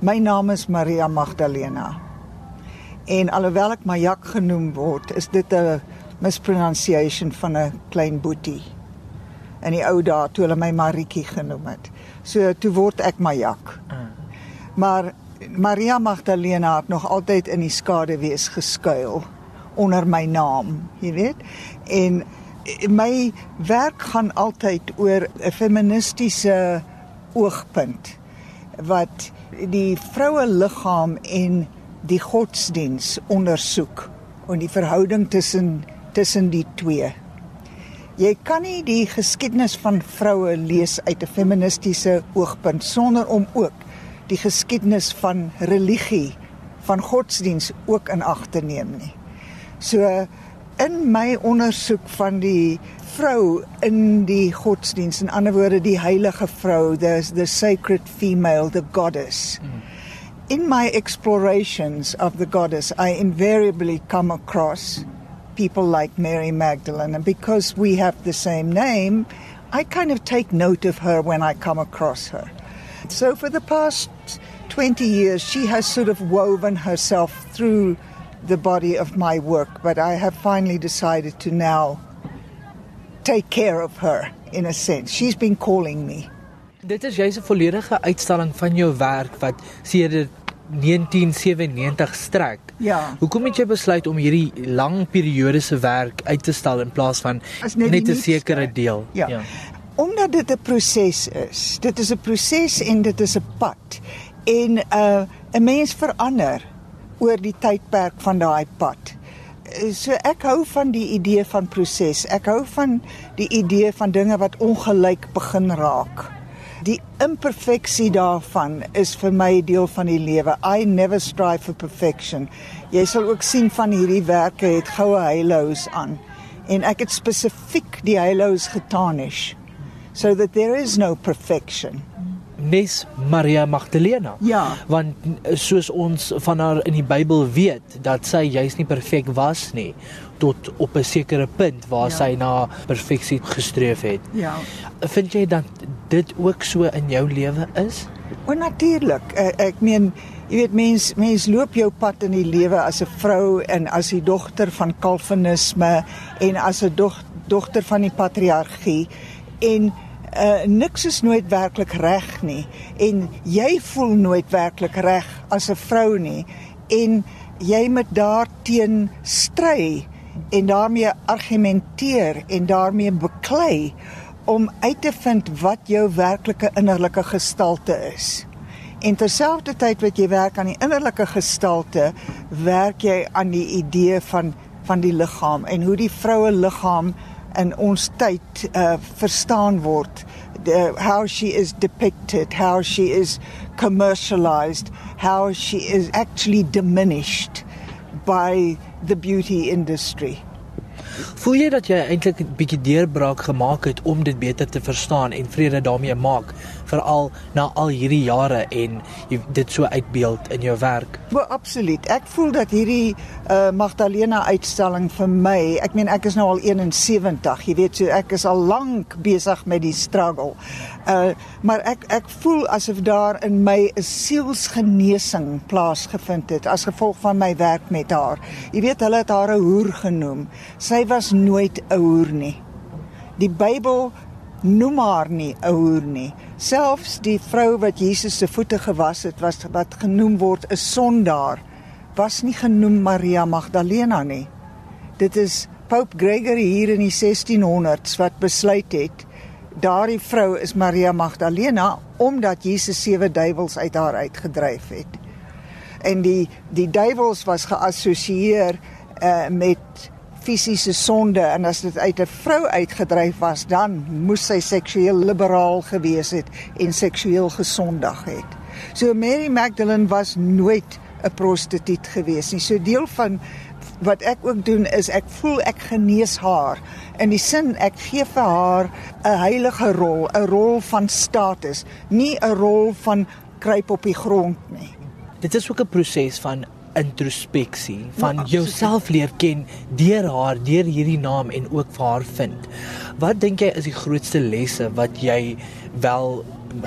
My naam is Maria Magdalena. En alhoewel ek Majak genoem word, is dit 'n mispronunciation van 'n klein boetie. In die ou dae toe hulle my Maritjie genoem het. So toe word ek Majak. Maar Maria Magdalena het nog altyd in die skaduwees geskuil onder my naam, jy weet. En my werk gaan altyd oor 'n feministiese oogpunt wat die vroue liggaam en die godsdiens ondersoek en die verhouding tussen tussen die twee. Jy kan nie die geskiedenis van vroue lees uit 'n feministiese oogpunt sonder om ook die geskiedenis van religie, van godsdiens ook in ag te neem nie. So in my ondersoek van die vrou in die godsdiens, in ander woorde die heilige vrou, the the sacred female, the goddess. Mm. In my explorations of the goddess, I invariably come across people like Mary Magdalene and because we have the same name, I kind of take note of her when I come across her. So for the past 20 years she has sort of woven herself through the body of my work, but I have finally decided to now take care of her in a sense. She's been calling me. Dit is juis 'n volledige uitstalling van jou werk wat sedert 1997 strek. Ja. Hoekom het jy besluit om hierdie lang periode se werk uit te stal in plaas van net, net 'n sekere deel? Ja. ja. Omdat dit 'n proses is. Dit is 'n proses en dit is 'n pad. En uh, 'n mens verander oor die tydperk van daai pad. So ek hou van die idee van proses. Ek hou van die idee van dinge wat ongelyk begin raak. Die imperfeksie daarvan is vir my deel van die lewe. I never strive for perfection. Jy sal ook sien van hierdie werke het goue halos aan en ek het spesifiek die halos getarnish so that there is no perfection nes Maria Magdalena. Ja. Want soos ons van haar in die Bybel weet dat sy juis nie perfek was nie tot op 'n sekere punt waar ja. sy na perfeksie gestreef het. Ja. Vind jy dat dit ook so in jou lewe is? O natuurlik. Ek, ek meen jy weet mens mens loop jou pad in die lewe as 'n vrou en as die dogter van Calvinisme en as 'n dog, dogter van die patriargie en uh niks is nooit werklik reg nie en jy voel nooit werklik reg as 'n vrou nie en jy moet daarteen stry en daarmee argumenteer en daarmee beklei om uit te vind wat jou werklike innerlike gestalte is. En terselfdertyd wat jy werk aan die innerlike gestalte, werk jy aan die idee van van die liggaam en hoe die vroue liggaam in ons tyd uh verstaan word. The, how she is depicted how she is commercialized how she is actually diminished by the beauty industry Voel jy dat jy eintlik 'n bietjie deurbraak gemaak het om dit beter te verstaan en vrede daarmee maak, veral na al hierdie jare en dit so uitbeeld in jou werk? Bo absoluut. Ek voel dat hierdie uh, Magdalena uitstalling vir my, ek meen ek is nou al 71, jy weet so ek is al lank besig met die struggle. Uh maar ek ek voel asof daar in my 'n sielsgenesing plaasgevind het as gevolg van my werk met haar. Jy weet hulle het haar 'n hoer genoem. Sy was nooit 'n hoer nie. Die Bybel noem haar nie 'n hoer nie. Selfs die vrou wat Jesus se voete gewas het, was wat genoem word 'n sondaar, was nie genoem Maria Magdalena nie. Dit is Pope Gregory hier in die 1600s wat besluit het daardie vrou is Maria Magdalena omdat Jesus sewe duiwels uit haar uitgedryf het. En die die duiwels was geassosieer uh, met fisiese sonde en as dit uit 'n vrou uitgedryf was, dan moes sy seksueel liberaal gewees het en seksueel gesondig het. So Mary Magdalene was nooit 'n prostituut gewees nie. So deel van wat ek ook doen is ek voel ek genees haar in die sin ek gee vir haar 'n heilige rol, 'n rol van status, nie 'n rol van kruip op die grond nie. Dit is ook 'n proses van introspeksie, van ja, jouself leer ken deur haar, deur hierdie naam en ook vir haar vind. Wat dink jy is die grootste lesse wat jy wel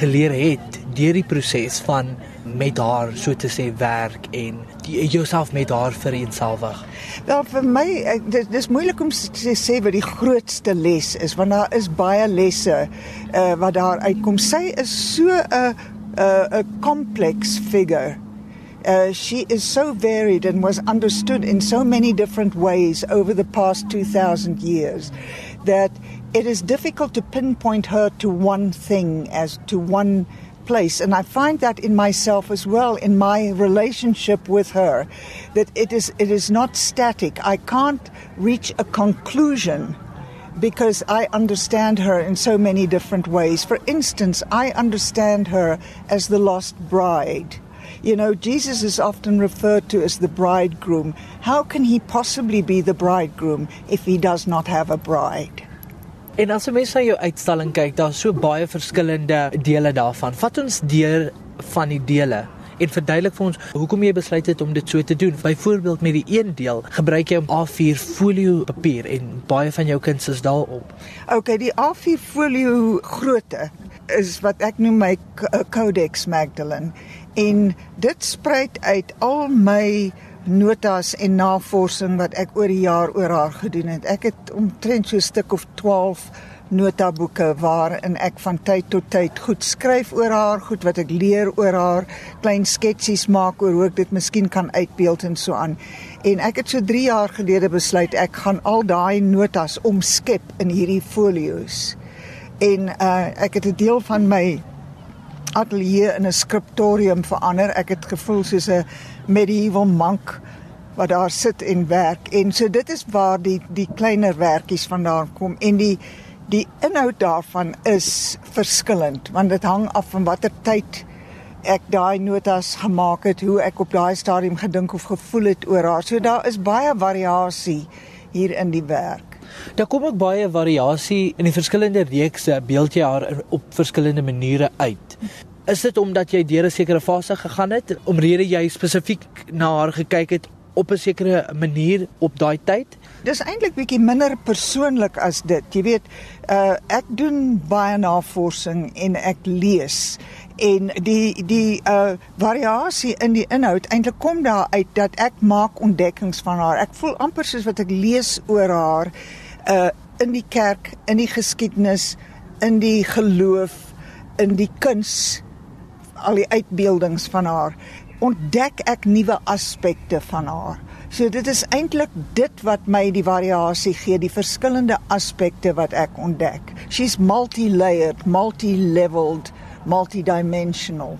geleer het deur die proses van met haar so te sê werk en jouself met haar vereenselwig? Wel vir my dit dis moeilik om te sê wat die grootste les is want daar is baie lesse uh, wat daar uitkom. Sy is so 'n 'n 'n complex figure. Uh, she is so varied and was understood in so many different ways over the past 2000 years that it is difficult to pinpoint her to one thing as to one place. And I find that in myself as well, in my relationship with her, that it is, it is not static. I can't reach a conclusion because I understand her in so many different ways. For instance, I understand her as the lost bride. You know, Jesus is often referred to as the bridegroom. How can he possibly be the bridegroom if he does not have a bride? En as mens na jou uitstalling kyk, daar's so baie verskillende dele daarvan. Vat ons deur van die dele en verduidelik vir ons hoekom jy besluit het om dit so te doen. Byvoorbeeld met die een deel, gebruik jy A4 folio papier en baie van jou kuns is daarop. OK, die A4 folio grootte is wat ek noem my Codex Magdalene en dit spruit uit al my notas en navorsing wat ek oor die jaar oor haar gedoen het. Ek het omtrent so 'n stuk of 12 notaboeke waarin ek van tyd tot tyd goed skryf oor haar, goed wat ek leer oor haar, klein sketsies maak oor hoe ek dit miskien kan uitbeeld en so aan. En ek het so 3 jaar gelede besluit ek gaan al daai notas omskep in hierdie folio's. En uh ek het 'n deel van my ateljee in 'n skriptorium verander. Ek het gevoel soos 'n medieval monk wat daar sit en werk. En so dit is waar die die kleiner werkies vandaan kom en die die inhoud daarvan is verskillend want dit hang af van watter tyd ek daai notas gemaak het, hoe ek op daai stadium gedink of gevoel het oor haar. So daar is baie variasie hier in die werk. Daar kom ook baie variasie in die verskillende reekse beeld jy haar op verskillende maniere uit. Is dit omdat jy deur 'n sekere fase gegaan het omrede jy spesifiek na haar gekyk het op 'n sekere manier op daai tyd? Dis eintlik bietjie minder persoonlik as dit. Jy weet, uh ek doen baie navorsing en ek lees en die die uh variasie in die inhoud eintlik kom daar uit dat ek maak ontdekkings van haar. Ek voel amper soos wat ek lees oor haar uh in die kerk, in die geskiedenis, in die geloof, in die kuns al die uitbeeldings van haar ontdek ek nuwe aspekte van haar. So dit is eintlik dit wat my die variasie gee, die verskillende aspekte wat ek ontdek. She's multi-layered, multi-leveled, multidimensional.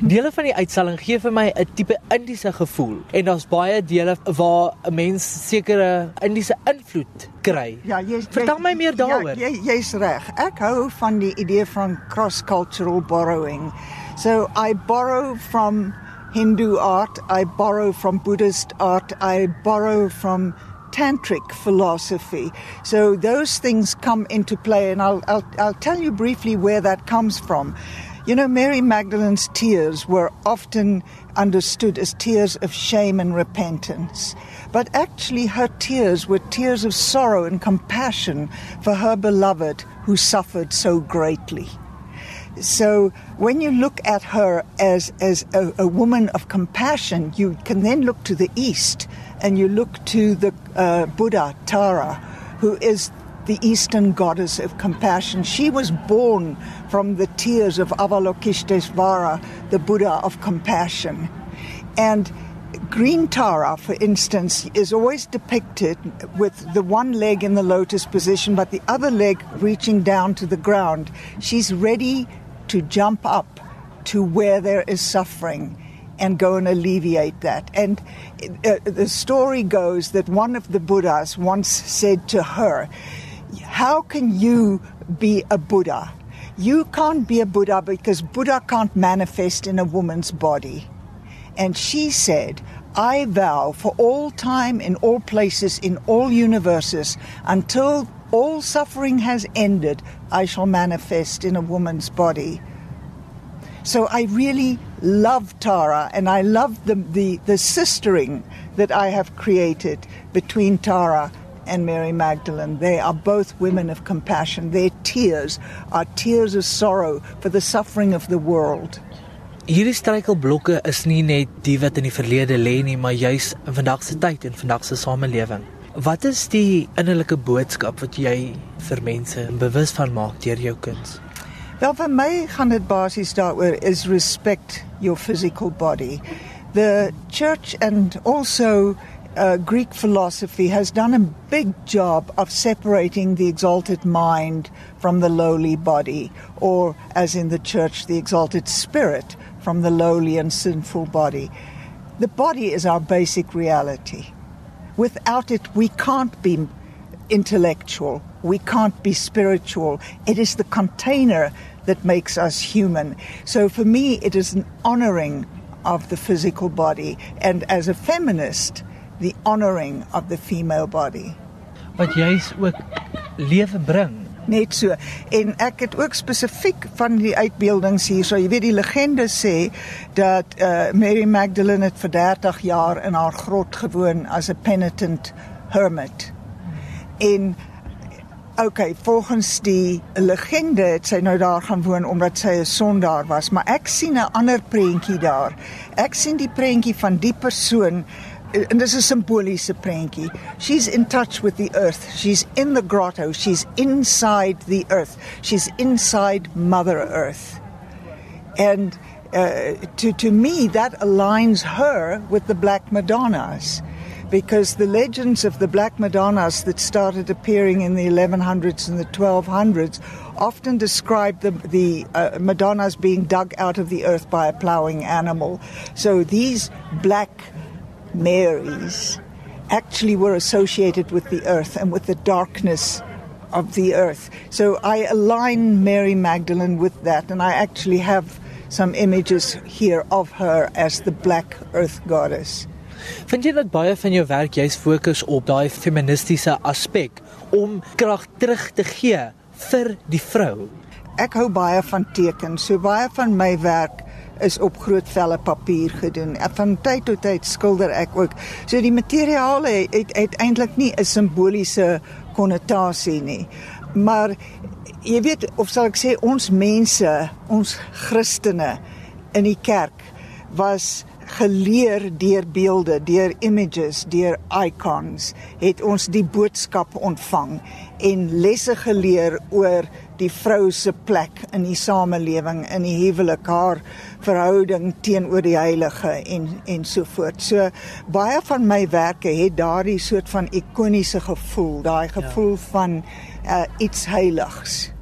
Dele van die uitstalling gee vir my 'n tipe Indiese gevoel en daar's baie dele waar 'n mens sekere Indiese invloed kry. Ja, jy Vertel my meer ja, daaroor. Ja, jy jy's reg. Ek hou van die idee van cross-cultural borrowing. So I borrow from Hindu art, I borrow from Buddhist art, I borrow from tantric philosophy. So those things come into play, and I'll, I'll, I'll, tell you briefly where that comes from. You know, Mary Magdalene's tears were often understood as tears of shame and repentance. But actually, her tears were tears of sorrow and compassion for her beloved who suffered so greatly. So when you look at her as, as a, a, woman of compassion, you can then look to the east and you look to the uh, Buddha, Tara, who is the eastern goddess of compassion. She was born from the tears of Avalokiteshvara, the Buddha of compassion. And Green Tara, for instance, is always depicted with the one leg in the lotus position, but the other leg reaching down to the ground. She's ready to jump up to where there is suffering and go and alleviate that. And uh, the story goes that one of the Buddhas once said to her, How can you be a Buddha? You can't be a Buddha because Buddha can't manifest in a woman's body. And she said, I vow for all time, in all places, in all universes, until all suffering has ended, I shall manifest in a woman's body. So I really love Tara and I love the, the, the sistering that I have created between Tara and Mary Magdalene. They are both women of compassion. Their tears are tears of sorrow for the suffering of the world. Hierdie struikelblokke is nie net die wat in die verlede lê nie, maar juis in vandag se tyd en vandag se samelewing. Wat is die innerlike boodskap wat jy vir mense bewus van maak deur jou kuns? Wel vir my gaan dit basies daaroor is respect your physical body. The church and also uh, Greek philosophy has done a big job of separating the exalted mind from the lowly body, or as in the church, the exalted spirit from the lowly and sinful body. The body is our basic reality. Without it, we can't be intellectual, we can't be spiritual. It is the container that makes us human. So for me, it is an honoring of the physical body, and as a feminist, the honoring of the female body. Wat jy's ook lewe bring. Net so. En ek het ook spesifiek van die uitbeeldings hier, so jy weet die legende sê dat uh, Mary Magdalene het vir 30 jaar in haar grot gewoon as 'n penitent hermit. En okay, volgens die legende het sy nou daar gaan woon omdat sy 'n sondaar was, maar ek sien 'n ander prentjie daar. Ek sien die prentjie van die persoon and this is a symboliese prentjie. She's in touch with the earth. She's in the grotto. She's inside the earth. She's inside Mother Earth. And uh, to, to me, that aligns her with the Black Madonnas. Because the legends of the Black Madonnas that started appearing in the 1100s and the 1200s often describe the, the uh, Madonnas being dug out of the earth by a plowing animal. So these black Marys actually were associated with the earth and with the darkness of the earth. So I align Mary Magdalene with that, and I actually have some images here of her as the black earth goddess. Vind jy dat baie van jou werk juis fokus op daai feministiese aspek om krag terug te gee vir die vrou? Ek hou baie van tekens. So baie van my werk is op groot velle papier gedoen. En van tyd tot tyd skilder ek ook. So die materiale het uiteindelik nie 'n simboliese konnotasie nie. Maar jy weet of sal ek sê ons mense, ons Christene in die kerk was geleer deur beelde, deur images, deur icons, het ons die boodskap ontvang en lesse geleer oor die vrou se plek in die samelewing, in die huwelik, haar verhouding teenoor die heilige en en so voort. So baie van my werke het daardie soort van ikoniese gevoel, daai ja. gevoel ja. van uh, iets heiligs.